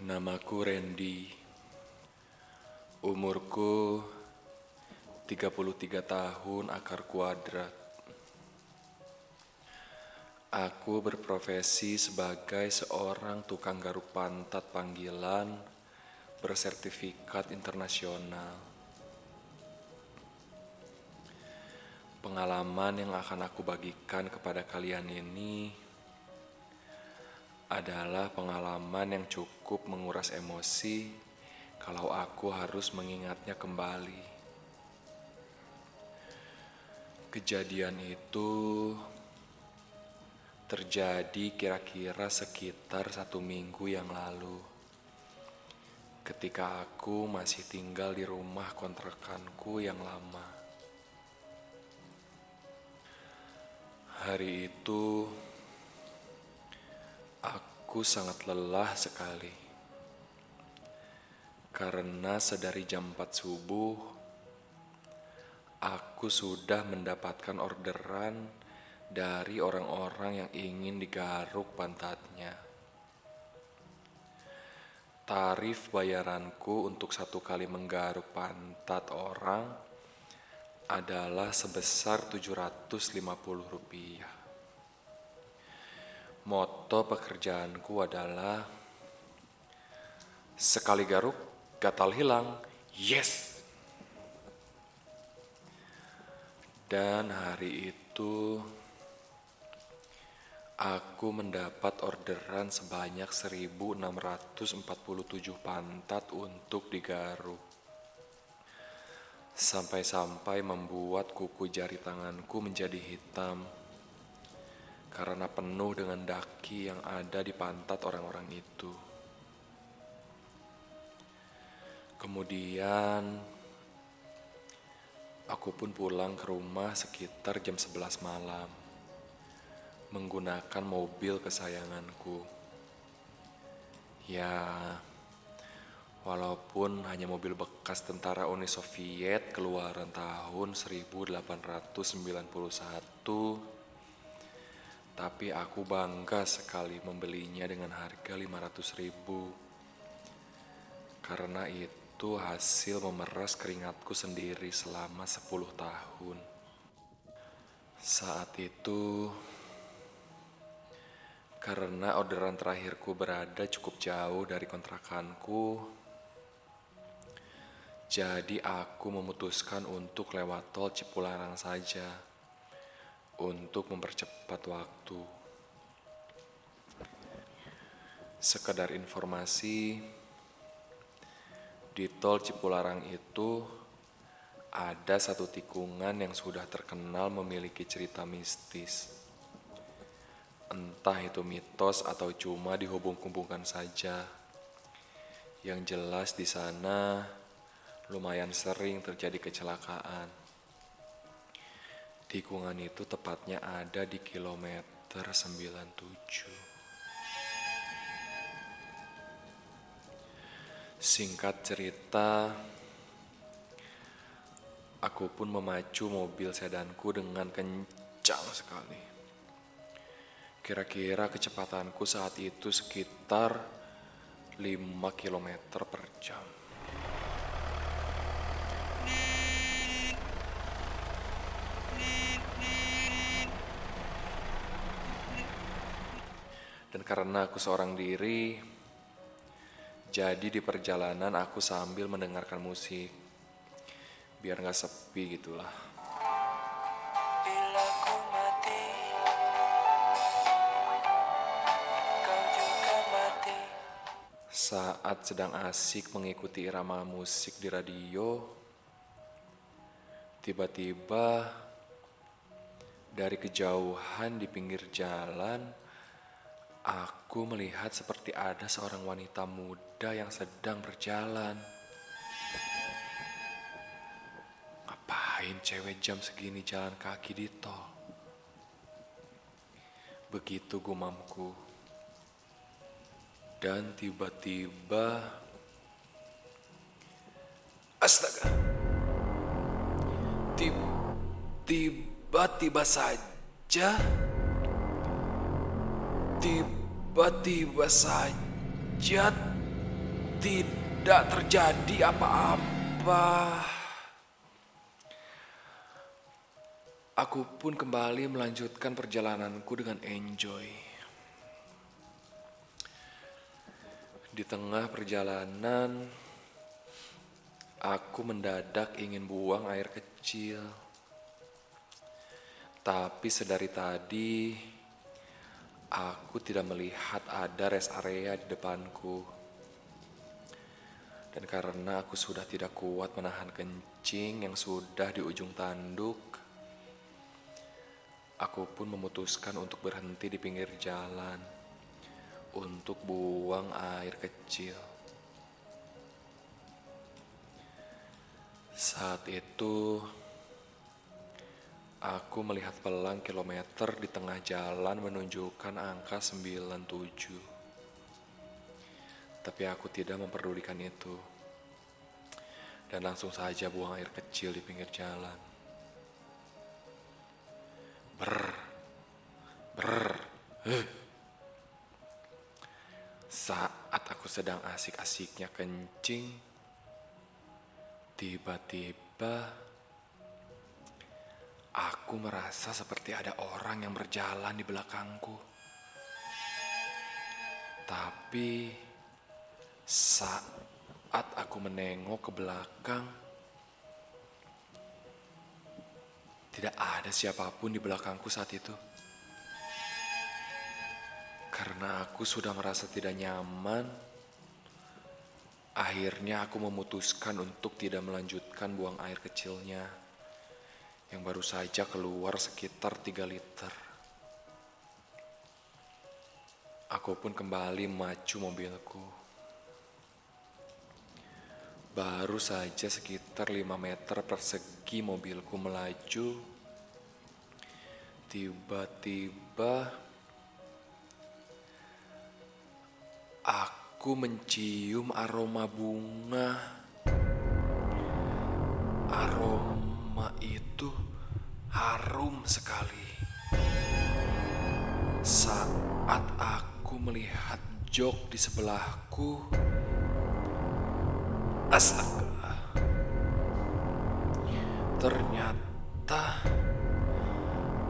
Namaku Randy. Umurku 33 tahun akar kuadrat. Aku berprofesi sebagai seorang tukang garuk pantat panggilan bersertifikat internasional. Pengalaman yang akan aku bagikan kepada kalian ini adalah pengalaman yang cukup menguras emosi kalau aku harus mengingatnya kembali. Kejadian itu terjadi kira-kira sekitar satu minggu yang lalu, ketika aku masih tinggal di rumah kontrakanku yang lama. Hari itu aku sangat lelah sekali karena sedari jam 4 subuh aku sudah mendapatkan orderan dari orang-orang yang ingin digaruk pantatnya. Tarif bayaranku untuk satu kali menggaruk pantat orang adalah sebesar 750 rupiah. Moto pekerjaanku adalah sekali garuk, gatal hilang, yes! Dan hari itu aku mendapat orderan sebanyak 1647 pantat untuk digaruk. Sampai-sampai membuat kuku jari tanganku menjadi hitam karena penuh dengan daki yang ada di pantat orang-orang itu. Kemudian Aku pun pulang ke rumah sekitar jam 11 malam menggunakan mobil kesayanganku. Ya, walaupun hanya mobil bekas tentara Uni Soviet keluaran tahun 1891, tapi aku bangga sekali membelinya dengan harga 500 ribu. Karena itu hasil memeras keringatku sendiri selama 10 tahun. Saat itu, karena orderan terakhirku berada cukup jauh dari kontrakanku, jadi aku memutuskan untuk lewat tol Cipularang saja untuk mempercepat waktu. Sekedar informasi, di tol Cipularang itu ada satu tikungan yang sudah terkenal memiliki cerita mistis. Entah itu mitos atau cuma dihubung-hubungkan saja. Yang jelas di sana lumayan sering terjadi kecelakaan. Tikungan itu tepatnya ada di kilometer 97. Singkat cerita, aku pun memacu mobil sedanku dengan kencang sekali. Kira-kira kecepatanku saat itu sekitar 5 km per jam. Karena aku seorang diri, jadi di perjalanan aku sambil mendengarkan musik. Biar gak sepi gitulah. Saat sedang asik mengikuti irama musik di radio, tiba-tiba dari kejauhan di pinggir jalan, Aku melihat seperti ada seorang wanita muda yang sedang berjalan. Ngapain cewek jam segini jalan kaki di tol? Begitu gumamku. Dan tiba-tiba... Astaga! Tiba-tiba saja... Tiba-tiba saja tidak terjadi apa-apa. Aku pun kembali melanjutkan perjalananku dengan enjoy. Di tengah perjalanan, aku mendadak ingin buang air kecil. Tapi sedari tadi, aku tidak melihat ada rest area di depanku. Dan karena aku sudah tidak kuat menahan kencing yang sudah di ujung tanduk, aku pun memutuskan untuk berhenti di pinggir jalan untuk buang air kecil. Saat itu, aku melihat pelang kilometer di tengah jalan menunjukkan angka 97. Tapi aku tidak memperdulikan itu. Dan langsung saja buang air kecil di pinggir jalan. Ber, ber, huh. Saat aku sedang asik-asiknya kencing, tiba-tiba aku merasa seperti ada orang yang berjalan di belakangku. Tapi saat aku menengok ke belakang, tidak ada siapa pun di belakangku saat itu. Karena aku sudah merasa tidak nyaman, akhirnya aku memutuskan untuk tidak melanjutkan buang air kecilnya yang baru saja keluar sekitar 3 liter. Aku pun kembali maju mobilku. Baru saja sekitar 5 meter persegi mobilku melaju. Tiba-tiba aku mencium aroma bunga. Aroma harum sekali. Saat aku melihat jok di sebelahku, Astaga. Ternyata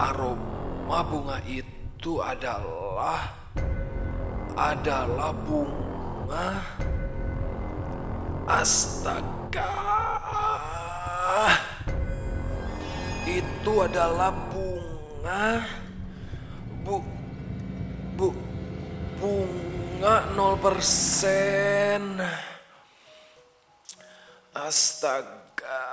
aroma bunga itu adalah adalah bunga Astaga. Itu adalah bunga Bu Bu bunga 0%. Astaga.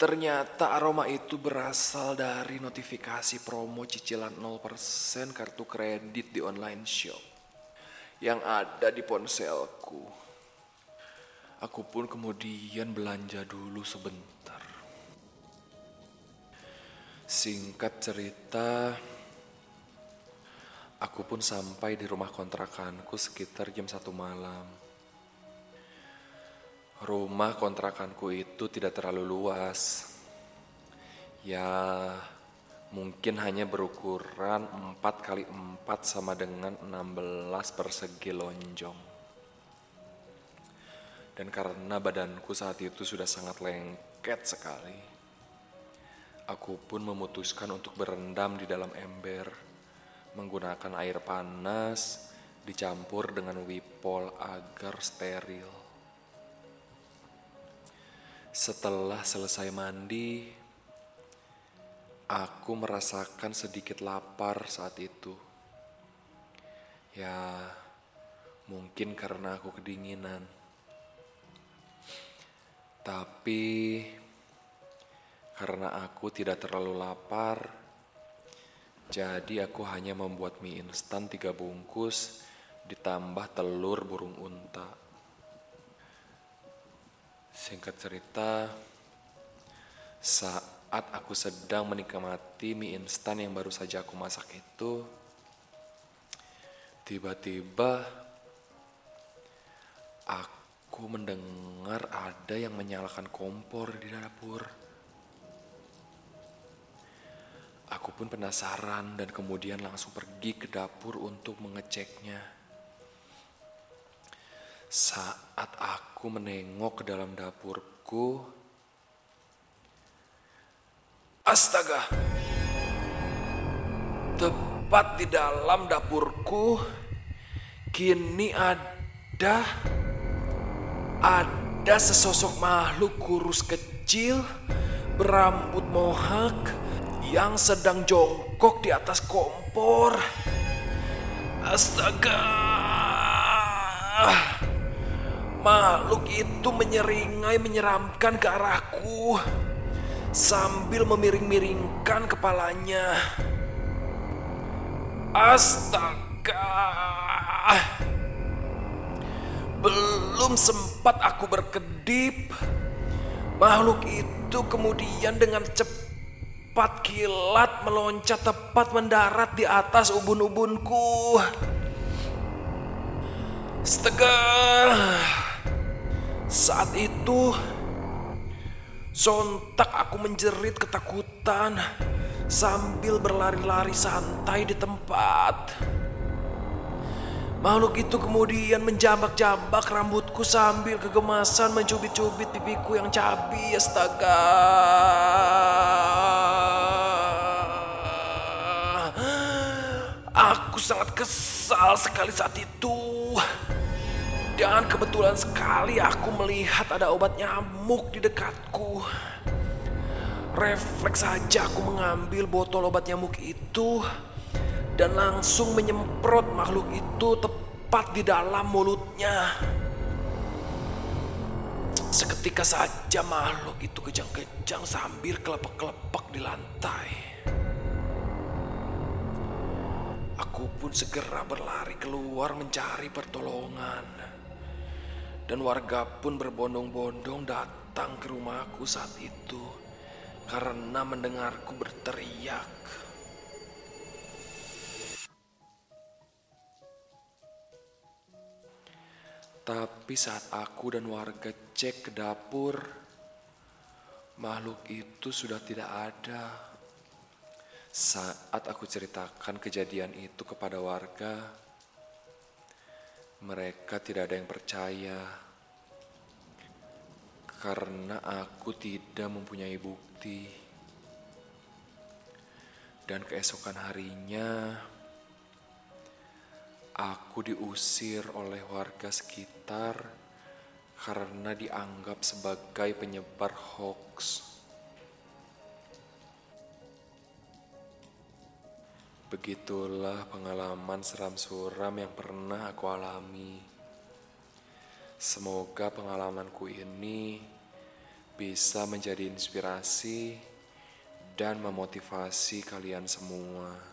Ternyata aroma itu berasal dari notifikasi promo cicilan 0% kartu kredit di online shop yang ada di ponselku. Aku pun kemudian belanja dulu sebentar. Singkat cerita, aku pun sampai di rumah kontrakanku sekitar jam satu malam. Rumah kontrakanku itu tidak terlalu luas. Ya, mungkin hanya berukuran 4 kali 4 sama dengan 16 persegi lonjong. Dan karena badanku saat itu sudah sangat lengket sekali, aku pun memutuskan untuk berendam di dalam ember menggunakan air panas dicampur dengan wipol agar steril. Setelah selesai mandi, aku merasakan sedikit lapar saat itu. Ya, mungkin karena aku kedinginan. Tapi karena aku tidak terlalu lapar, jadi aku hanya membuat mie instan tiga bungkus ditambah telur burung unta. Singkat cerita, saat aku sedang menikmati mie instan yang baru saja aku masak itu, tiba-tiba aku mendengar ada yang menyalakan kompor di dapur. Pun penasaran dan kemudian langsung pergi ke dapur untuk mengeceknya. Saat aku menengok ke dalam dapurku, astaga, tepat di dalam dapurku, kini ada ada sesosok makhluk kurus kecil berambut mohak yang sedang jongkok di atas kompor. Astaga. Makhluk itu menyeringai menyeramkan ke arahku sambil memiring-miringkan kepalanya. Astaga. Belum sempat aku berkedip, makhluk itu kemudian dengan cepat kilat meloncat tepat mendarat di atas ubun-ubunku. Astaga. Saat itu, sontak aku menjerit ketakutan sambil berlari-lari santai di tempat. Makhluk itu kemudian menjambak-jambak rambutku sambil kegemasan mencubit-cubit pipiku yang cabi, astaga. Aku sangat kesal sekali saat itu. Dan kebetulan sekali aku melihat ada obat nyamuk di dekatku. Refleks saja aku mengambil botol obat nyamuk itu dan langsung menyemprot makhluk itu tepat di dalam mulutnya. Seketika saja makhluk itu kejang-kejang sambil kelepek-kelepek di lantai. Aku pun segera berlari keluar mencari pertolongan dan warga pun berbondong-bondong datang ke rumahku saat itu karena mendengarku berteriak. Tapi saat aku dan warga cek ke dapur, makhluk itu sudah tidak ada. Saat aku ceritakan kejadian itu kepada warga, mereka tidak ada yang percaya karena aku tidak mempunyai bukti. Dan keesokan harinya, aku diusir oleh warga sekitar karena dianggap sebagai penyebar hoax. Begitulah pengalaman seram suram yang pernah aku alami. Semoga pengalamanku ini bisa menjadi inspirasi dan memotivasi kalian semua.